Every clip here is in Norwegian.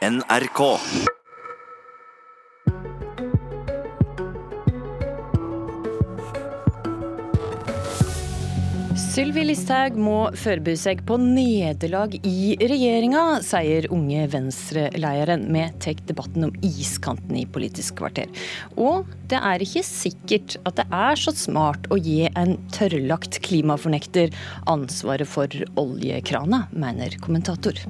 NRK. Sylvi Listhaug må forberede seg på nederlag i regjeringa, sier Unge Venstre-lederen. med Tek debatten om iskanten i Politisk kvarter. Og det er ikke sikkert at det er så smart å gi en tørrlagt klimafornekter ansvaret for oljekrana, mener kommentator.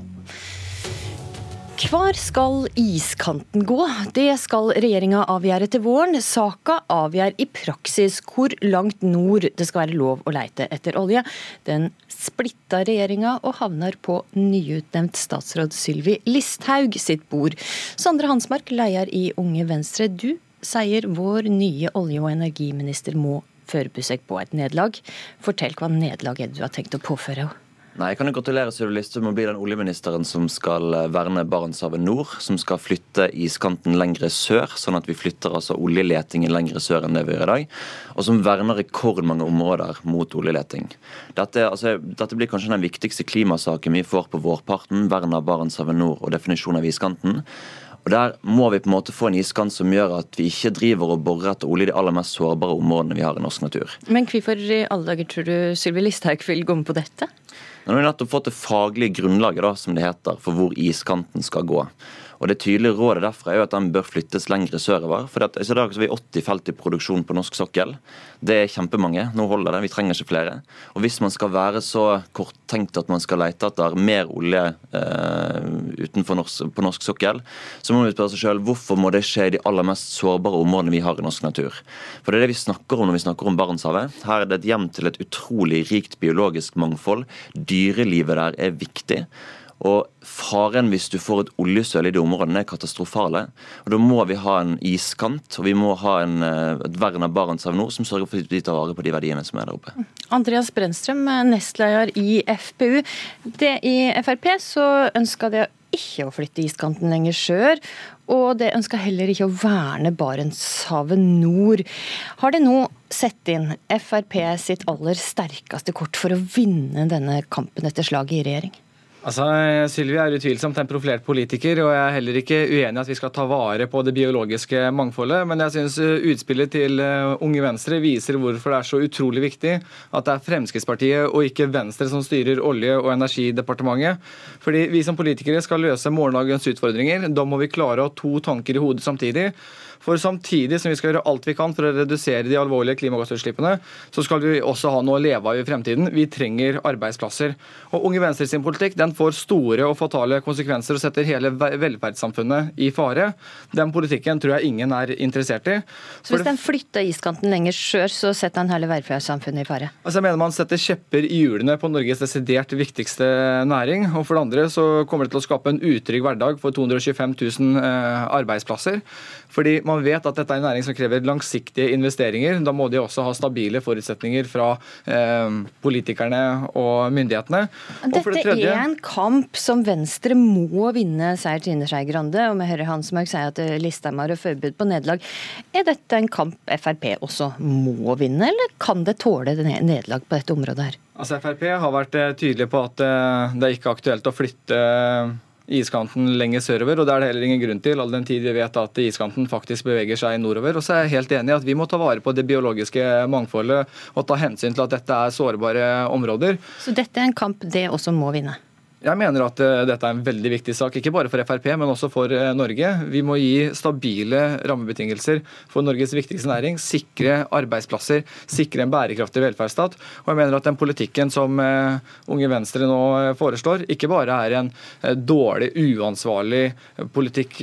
Hvor skal iskanten gå? Det skal regjeringa avgjøre til våren. Saka avgjør i praksis hvor langt nord det skal være lov å leite etter olje. Den splitta regjeringa og havner på nyutnevnt statsråd Sylvi Listhaug sitt bord. Sondre Hansmark, leder i Unge Venstre. Du sier vår nye olje- og energiminister må forberede seg på et nederlag. Fortell hva nederlag er det du har tenkt å påføre henne? Nei, jeg kan jo gratulere Sylvi Listhaug med å bli den oljeministeren som skal eh, verne Barentshavet nord. Som skal flytte iskanten lengre sør, sånn at vi flytter altså oljeletingen lengre sør enn det vi gjør i dag. Og som verner rekordmange områder mot oljeleting. Dette, altså, dette blir kanskje den viktigste klimasaken vi får på vårparten. Vern av Barentshavet nord og definisjon av iskanten. Og Der må vi på en måte få en iskant som gjør at vi ikke driver og borer etter olje i de aller mest sårbare områdene vi har i norsk natur. Men hvorfor i alle dager tror du Sylvi Listhaug vil gå med på dette? Nå har vi nettopp fått det faglige grunnlaget da, som det heter, for hvor iskanten skal gå. Og Det tydelige rådet derfra er jo at den bør flyttes lengre sørover. for det, I dag har vi 80 felt i produksjon på norsk sokkel. Det er kjempemange. Nå holder det. Vi trenger ikke flere. Og Hvis man skal være så korttenkt at man skal lete etter mer olje eh, norsk, på norsk sokkel, så må vi spørre seg selv hvorfor må det skje i de aller mest sårbare områdene vi har i norsk natur. For det er det vi snakker om når vi snakker om Barentshavet. Her er det et hjem til et utrolig rikt biologisk mangfold. Dyrelivet der er viktig. Og Faren hvis du får et oljesøl i de områdene er katastrofale. Og Da må vi ha en iskant og vi må ha en, eh, et vern av Barentshavet nord som sørger for at vi tar vare på de verdiene som er der oppe. Andreas Brennstrøm, nestleder i FPU. Det I Frp så ønska de ikke å flytte iskanten lenger sør. Og det ønska heller ikke å verne Barentshavet nord. Har det nå sett inn Frp sitt aller sterkeste kort for å vinne denne kampen etter slaget i regjering? Altså, Sylvi er utvilsomt en profilert politiker, og jeg er heller ikke uenig i at vi skal ta vare på det biologiske mangfoldet. Men jeg syns uh, utspillet til uh, Unge Venstre viser hvorfor det er så utrolig viktig at det er Fremskrittspartiet og ikke Venstre som styrer Olje- og energidepartementet. Fordi vi som politikere skal løse morgendagens utfordringer. Da må vi klare å ha to tanker i hodet samtidig. For samtidig som vi skal gjøre alt vi kan for å redusere de alvorlige klimagassutslippene, så skal vi også ha noe å leve av i fremtiden. Vi trenger arbeidsplasser. Og Unge Venstre sin politikk den får store og fatale konsekvenser og setter hele velferdssamfunnet i fare. Den politikken tror jeg ingen er interessert i. Så hvis den flytter iskanten lenger sør, så setter han hele velferdssamfunnet i fare? Altså jeg mener Man setter kjepper i hjulene på Norges desidert viktigste næring. Og for det andre så kommer det til å skape en utrygg hverdag for 225 000 eh, arbeidsplasser. Fordi man vet at dette er en næring som krever langsiktige investeringer. Da må de også ha stabile forutsetninger fra eh, politikerne og myndighetene. Dette og det tredje, er en kamp som Venstre må vinne, sier Trine Skei Grande. Og vi hører Hansmark si at Listhaug har forbud på nederlag. Er dette en kamp Frp også må vinne, eller kan det tåle nederlag på dette området her? Altså Frp har vært eh, tydelig på at eh, det er ikke aktuelt å flytte iskanten lenger sørover. og Det er det heller ingen grunn til, all den tid vi vet at iskanten faktisk beveger seg nordover. Og så er jeg helt enig i at vi må ta vare på det biologiske mangfoldet og ta hensyn til at dette er sårbare områder. Så dette er en kamp det også må vinne? Jeg mener at uh, dette er en veldig viktig sak, ikke bare for Frp, men også for uh, Norge. Vi må gi stabile rammebetingelser for Norges viktigste næring, sikre arbeidsplasser, sikre en bærekraftig velferdsstat. Og jeg mener at den politikken som uh, Unge Venstre nå foreslår, ikke bare er en dårlig, uansvarlig politikk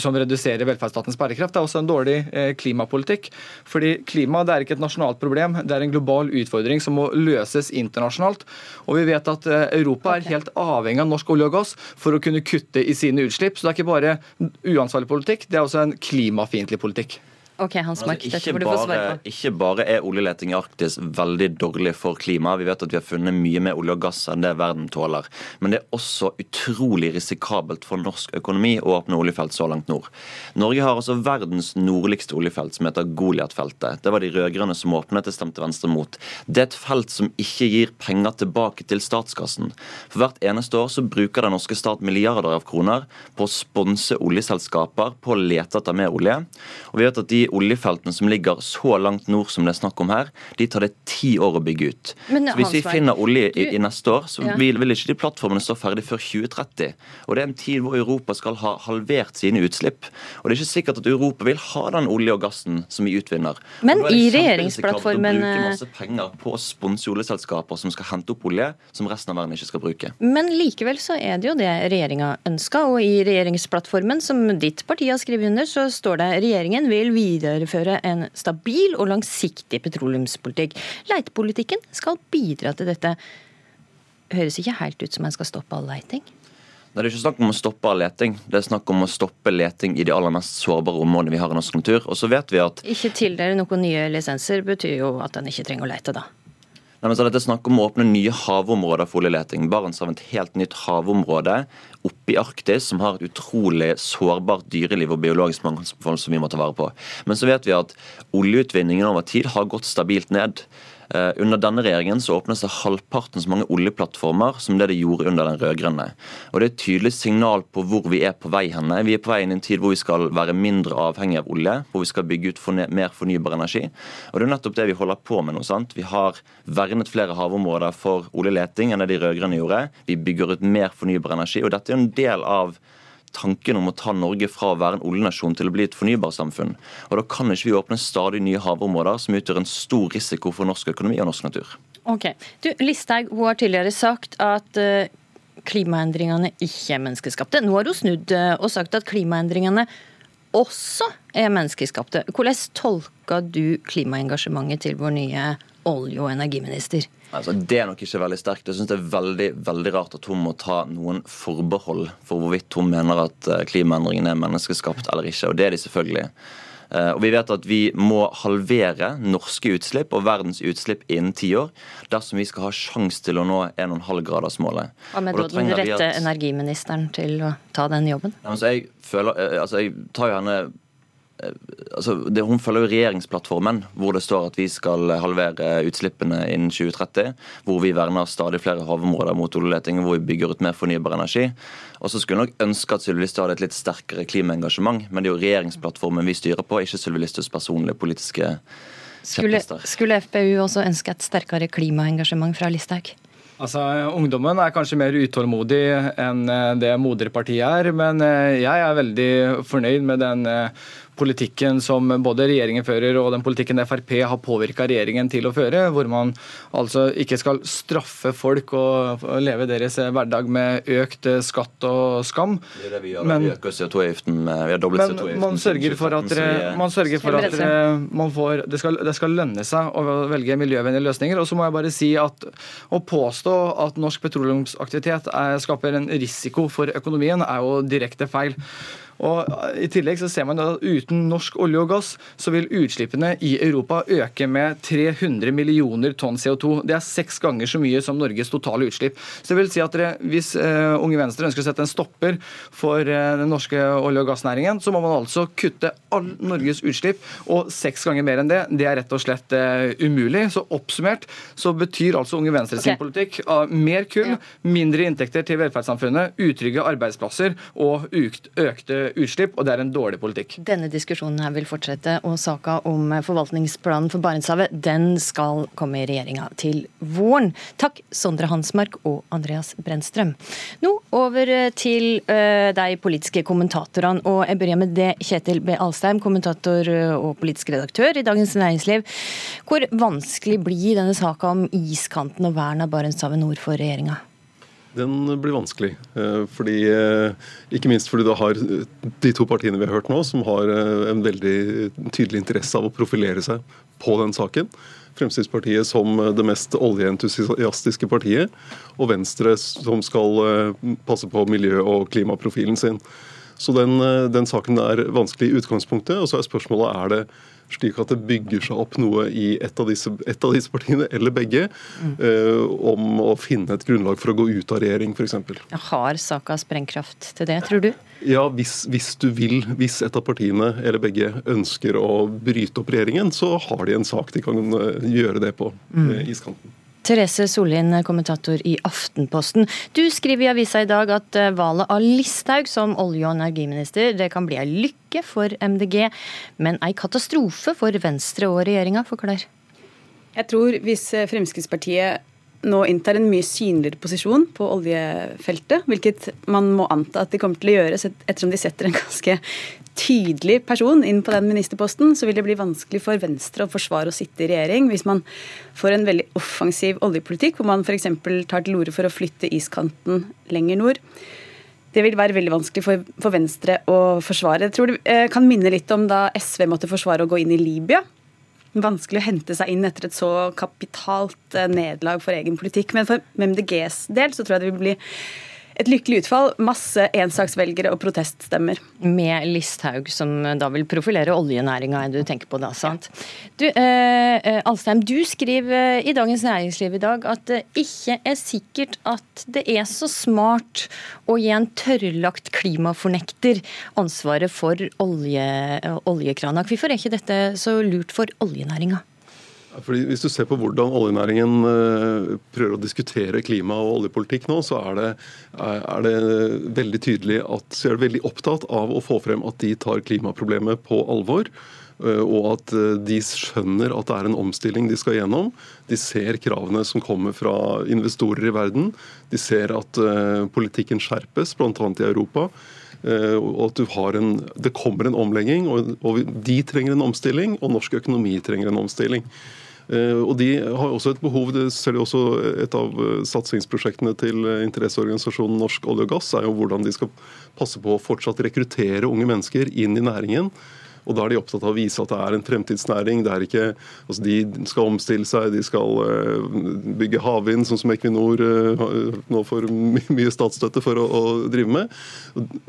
som reduserer velferdsstatens bærekraft, det er også en dårlig klimapolitikk. Fordi klima det er ikke et nasjonalt problem, det er en global utfordring som må løses internasjonalt. Og vi vet at Europa er helt avhengig avhengig av norsk olje og gass for å kunne kutte i sine utslipp. Så det er ikke bare uansvarlig politikk, det er også en klimafiendtlig politikk. Ok, Hans Mark, altså, dette får du få svare på. Ikke bare er oljeleting i Arktis veldig dårlig for klimaet. Vi vet at vi har funnet mye mer olje og gass enn det verden tåler. Men det er også utrolig risikabelt for norsk økonomi å åpne oljefelt så langt nord. Norge har altså verdens nordligste oljefelt, som heter Goliat-feltet. Det var de rød-grønne som åpnet, det stemte Venstre mot. Det er et felt som ikke gir penger tilbake til statskassen. For hvert eneste år så bruker den norske stat milliarder av kroner på å sponse oljeselskaper, på å lete etter mer olje. Og vi vet at de oljefeltene som ligger så langt nord som det er snakk om her, de tar det ti år å bygge ut. Men, så Hvis vi finner olje i, i neste år, så ja. vil, vil, ikke de plattformene stå ferdig før 2030. Og Det er en tid hvor Europa skal ha halvert sine utslipp. Og Det er ikke sikkert at Europa vil ha den olje og gassen som vi utvinner. Men i regjeringsplattformen å bruke eh, masse penger på å sponse oljeselskaper som skal hente opp olje som resten av verden ikke skal bruke. Men likevel så er det jo det regjeringa ønska, og i regjeringsplattformen som ditt parti har skrevet under, så står det regjeringen vil videre videreføre en stabil og langsiktig petroleumspolitikk. Leitepolitikken skal bidra til dette. Høres ikke helt ut som en skal stoppe all leiting? Det er ikke snakk om å stoppe all leting, det er snakk om å stoppe leting i de aller mest sårbare områdene vi har i norsk natur. Og så vet vi at... Ikke tildele noen nye lisenser betyr jo at en ikke trenger å lete, da. Nei, men så Dette er snakk om å åpne nye havområder for oljeleting. Barentshavet er et helt nytt havområde oppe i Arktis som har et utrolig sårbart dyreliv og biologisk mangfold som vi må ta vare på. Men så vet vi at oljeutvinningen over tid har gått stabilt ned. Eh, under denne regjeringen så åpnes det halvparten så mange oljeplattformer som det det gjorde under den rød-grønne. Og Det er et tydelig signal på hvor vi er på vei henne. Vi er på vei inn i en tid hvor vi skal være mindre avhengig av olje, hvor vi skal bygge ut mer fornybar energi. Og Det er nettopp det vi holder på med nå. sant? Vi har vernet flere havområder for oljeleting enn det de rød-grønne gjorde. Vi bygger ut mer fornybar energi. og Dette er en del av tanken om å ta Norge fra å være en oljenasjon til å bli et fornybarsamfunn. Og Da kan ikke vi åpne stadig nye havområder som utgjør en stor risiko for norsk økonomi og norsk natur. Ok. Du, Listhaug har tidligere sagt at uh, klimaendringene ikke er menneskeskapte. Nå har hun snudd uh, og sagt at klimaendringene også er menneskeskapte. Hvordan tolker du klimaengasjementet til vår nye olje- og energiminister? Altså, det er nok ikke veldig sterkt. Jeg synes Det er veldig veldig rart at hun må ta noen forbehold for hvorvidt hun mener at eh, klimaendringene er menneskeskapt eller ikke. Og det er de selvfølgelig. Eh, og Vi vet at vi må halvere norske utslipp og verdens utslipp innen ti år dersom vi skal ha sjanse til å nå 1,5-gradersmålet. Hva med den rette at... energiministeren til å ta den jobben? Altså, jeg, føler, eh, altså, jeg tar jo henne altså, det, Hun følger jo regjeringsplattformen, hvor det står at vi skal halvere utslippene innen 2030. Hvor vi verner stadig flere havområder mot oljeleting, hvor vi bygger ut mer fornybar energi. Og så skulle hun nok ønske at Sylvi Listhaug hadde et litt sterkere klimaengasjement, men det er jo regjeringsplattformen vi styrer på, ikke Sylvi Listhaugs personlige politiske skulle, skulle FpU også ønske et sterkere klimaengasjement fra Listhaug? Altså, Ungdommen er kanskje mer utålmodig enn eh, det moderpartiet er, men eh, jeg er veldig fornøyd med den politikken som både regjeringen fører og den politikken Frp har påvirka regjeringen til å føre, hvor man altså ikke skal straffe folk og leve deres hverdag med økt skatt og skam. Det det vi gjør. Men, vi øker CO2-avgiften. Vi har doblet CO2-avgiften. Man sørger for at, man sørger for at man får, det, skal, det skal lønne seg å velge miljøvennlige løsninger. Og så må jeg bare si at å påstå at norsk petroleumsaktivitet er, skaper en risiko for økonomien, er jo direkte feil. Og I tillegg så ser man at uten norsk olje og gass så vil utslippene i Europa øke med 300 millioner tonn CO2. Det er seks ganger så mye som Norges totale utslipp. Så det vil si at dere, Hvis uh, Unge Venstre ønsker å sette en stopper for uh, den norske olje- og gassnæringen, så må man altså kutte all Norges utslipp, og seks ganger mer enn det. Det er rett og slett uh, umulig. Så oppsummert så betyr altså Unge Venstre sin okay. politikk mer kull, mindre inntekter til velferdssamfunnet, utrygge arbeidsplasser og økte utslipp, og det er en dårlig politikk. Denne diskusjonen her vil fortsette, og saka om forvaltningsplanen for Barentshavet den skal komme i regjeringa til våren. Takk, Sondre Hansmark og Andreas Brennstrøm. Nå over til uh, de politiske kommentatorene, og jeg begynner med det, Kjetil B. Alstein, kommentator og politisk redaktør i Dagens Næringsliv. Hvor vanskelig blir denne saka om iskanten og vern av Barentshavet nord for regjeringa? Den blir vanskelig. Eh, fordi, eh, ikke minst fordi du har de to partiene vi har hørt nå, som har eh, en veldig tydelig interesse av å profilere seg på den saken. Fremskrittspartiet som det mest oljeentusiastiske partiet, og Venstre som skal passe på miljø- og klimaprofilen sin. Så den, den saken er vanskelig i utgangspunktet. Og så er spørsmålet er det slik at det bygger seg opp noe i et av disse, et av disse partiene, eller begge, mm. uh, om å finne et grunnlag for å gå ut av regjering, f.eks. Har saka sprengkraft til det, tror du? Ja, hvis, hvis, du vil, hvis et av partiene eller begge ønsker å bryte opp regjeringen, så har de en sak de kan eh, gjøre det på mm. Eh, iskanten. Therese Sollien, kommentator i Aftenposten. Du skriver i avisa i dag at eh, valget av Listhaug som olje- og energiminister det kan bli ei lykke for MDG, men ei katastrofe for Venstre og regjeringa. Forklar. Jeg tror hvis eh, Fremskrittspartiet nå inntar en mye synligere posisjon på oljefeltet, hvilket man må anta at de kommer til å gjøre ettersom de setter en ganske tydelig person inn på den ministerposten, så vil det bli vanskelig for Venstre å forsvare å sitte i regjering hvis man får en veldig offensiv oljepolitikk, hvor man f.eks. tar til orde for å flytte iskanten lenger nord. Det vil være veldig vanskelig for, Venstre å forsvare. Jeg tror det eh, kan minne litt om da SV måtte forsvare å gå inn i Libya vanskelig å hente seg inn etter et så kapitalt eh, nederlag for egen politikk. Men for MDGs del så tror jeg det vil bli et lykkelig utfall. Masse ensaksvelgere og proteststemmer. Med Listhaug, som da vil profilere oljenæringa, er du tenker på da, sant? Du, eh, Alstein, Alstheim, du skriver i Dagens Næringsliv i dag at det ikke er sikkert at det er så smart å gi en tørrlagt klimafornekter ansvaret for olje, oljekrana. Hvorfor er ikke dette så lurt for oljenæringa? Fordi hvis du ser på hvordan oljenæringen eh, prøver å diskutere klima- og oljepolitikk nå, så er det, er det veldig tydelig at så er det veldig opptatt av å få frem at de tar klimaproblemet på alvor. Eh, og at eh, de skjønner at det er en omstilling de skal gjennom. De ser kravene som kommer fra investorer i verden. De ser at politikken skjerpes, bl.a. i Europa. Og at du har en, Det kommer en omlegging, og de trenger en omstilling, og norsk økonomi trenger en omstilling. Eh, og De har også et behov, det ser de også Et av eh, satsingsprosjektene til eh, interesseorganisasjonen Norsk olje og gass er jo hvordan de skal passe på å fortsatt rekruttere unge mennesker inn i næringen. Og Da er de opptatt av å vise at det er en fremtidsnæring. det er ikke, altså De skal omstille seg, de skal bygge havvind, sånn som Equinor nå får mye statsstøtte for å, å drive med.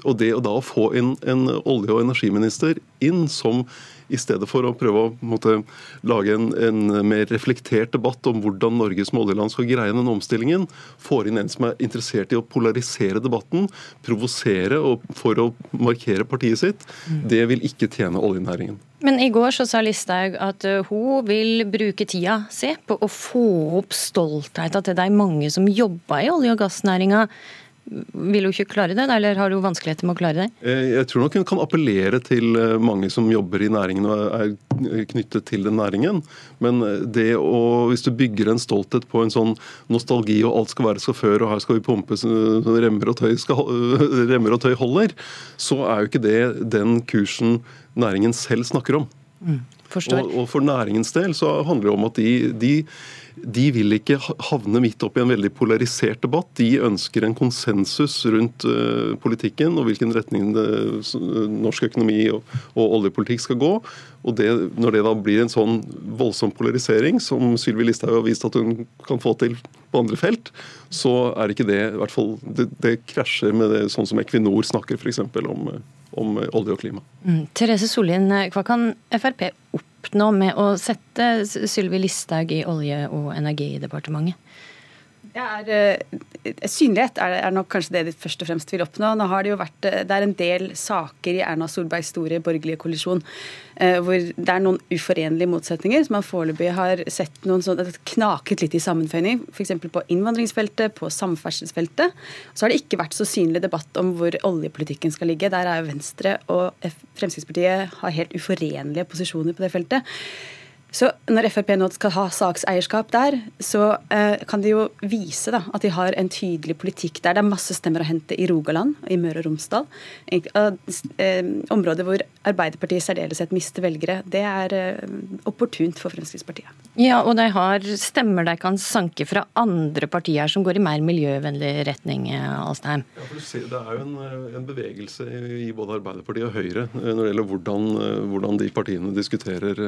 Og det og da å få en, en olje- og energiminister inn som i stedet for å prøve å måtte, lage en, en, mer reflektert debatt om hvordan Norges som oljeland skal greie den omstillingen, får inn en som er interessert i å polarisere debatten, provosere for å markere partiet sitt, det vil ikke tjene oljenæringen. Men i går så sa Listhaug at uh, hun vil bruke tida si på å få opp stoltheten til de mange som jobber i olje- og gassnæringa. Vil hun ikke klare det, eller har hun vanskeligheter med å klare det? Eh, jeg tror nok hun kan appellere til eh, mange som jobber i næringen og er knyttet til den næringen. Men eh, det å, hvis du bygger en stolthet på en sånn nostalgi og alt skal være som før, og her skal vi pumpe så remmer og tøy, skal, remmer og tøy holder, så er jo ikke det den kursen næringen selv snakker om. Mm, og, og, For næringens del så handler det om at de, de de vil ikke havne midt opp i en veldig polarisert debatt. De ønsker en konsensus rundt uh, politikken og hvilken retning det, norsk økonomi og, og, oljepolitikk skal gå. Og det, Når det da blir en sånn voldsom polarisering, som Sylvi Listhaug har vist at hun kan få til på andre felt, så er ikke det i hvert fall, det, det krasjer med det sånn som Equinor snakker f.eks. om, om olje og klima. Mm. Therese Sollien, hva kan Frp opp oppnå med å sette Sylvi Listhaug i Olje- og energidepartementet? Er, eh, synlighet er, er, nok kanskje det de først og fremst vil oppnå. Nå har Det jo vært, eh, det er en del saker i Erna Solbergs store borgerlige koalisjon eh, hvor det er noen uforenlige motsetninger som man foreløpig har sett noen sånn, knaket litt i sammenføyning. F.eks. på innvandringsfeltet, på samferdselsfeltet. Så har det ikke vært så synlig debatt om hvor oljepolitikken skal ligge. Der er jo Venstre og Fremskrittspartiet har helt uforenlige posisjoner på det feltet. Så når Frp nå skal ha sakseierskap der, så eh, kan de jo vise da, at de har en tydelig politikk der. Det er masse stemmer å hente i Rogaland og i Møre og Romsdal. Eh, områder hvor Arbeiderpartiet i særdeleshet mister velgere. Det er eh, opportunt for Fremskrittspartiet. Ja, og de har stemmer de kan sanke fra andre partier som går i mer miljøvennlig retning, eh, Alstheim? Ja, for du ser, Det er jo en, eh, en, bevegelse i både Arbeiderpartiet og Høyre når det gjelder hvordan, hvordan de partiene diskuterer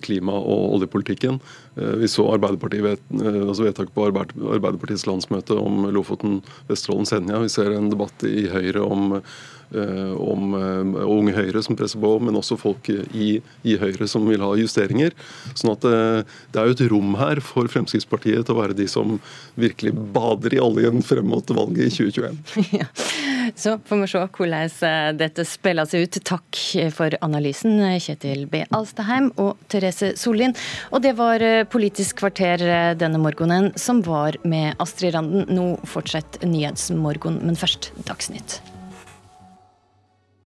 klima klima- og oljepolitikken. Eh, vi så Arbeiderpartiet eh, altså vedtaket på Arbeiderpartiets landsmøte om Lofoten, Vesterålen, Senja. Vi ser en debatt i Høyre om om Unge Høyre som presser på, men også folk i, i Høyre som vil ha justeringer. Sånn at det er jo et rom her for Fremskrittspartiet til å være de som virkelig bader i oljen frem mot valget i 2021. Ja. Så får vi se hvordan dette spiller seg ut. Takk for analysen, Kjetil B. Alstaheim og Therese Sollien. Og det var Politisk kvarter denne morgenen, som var med Astrid Randen. Nå fortsetter Nyhetsmorgen, men først Dagsnytt.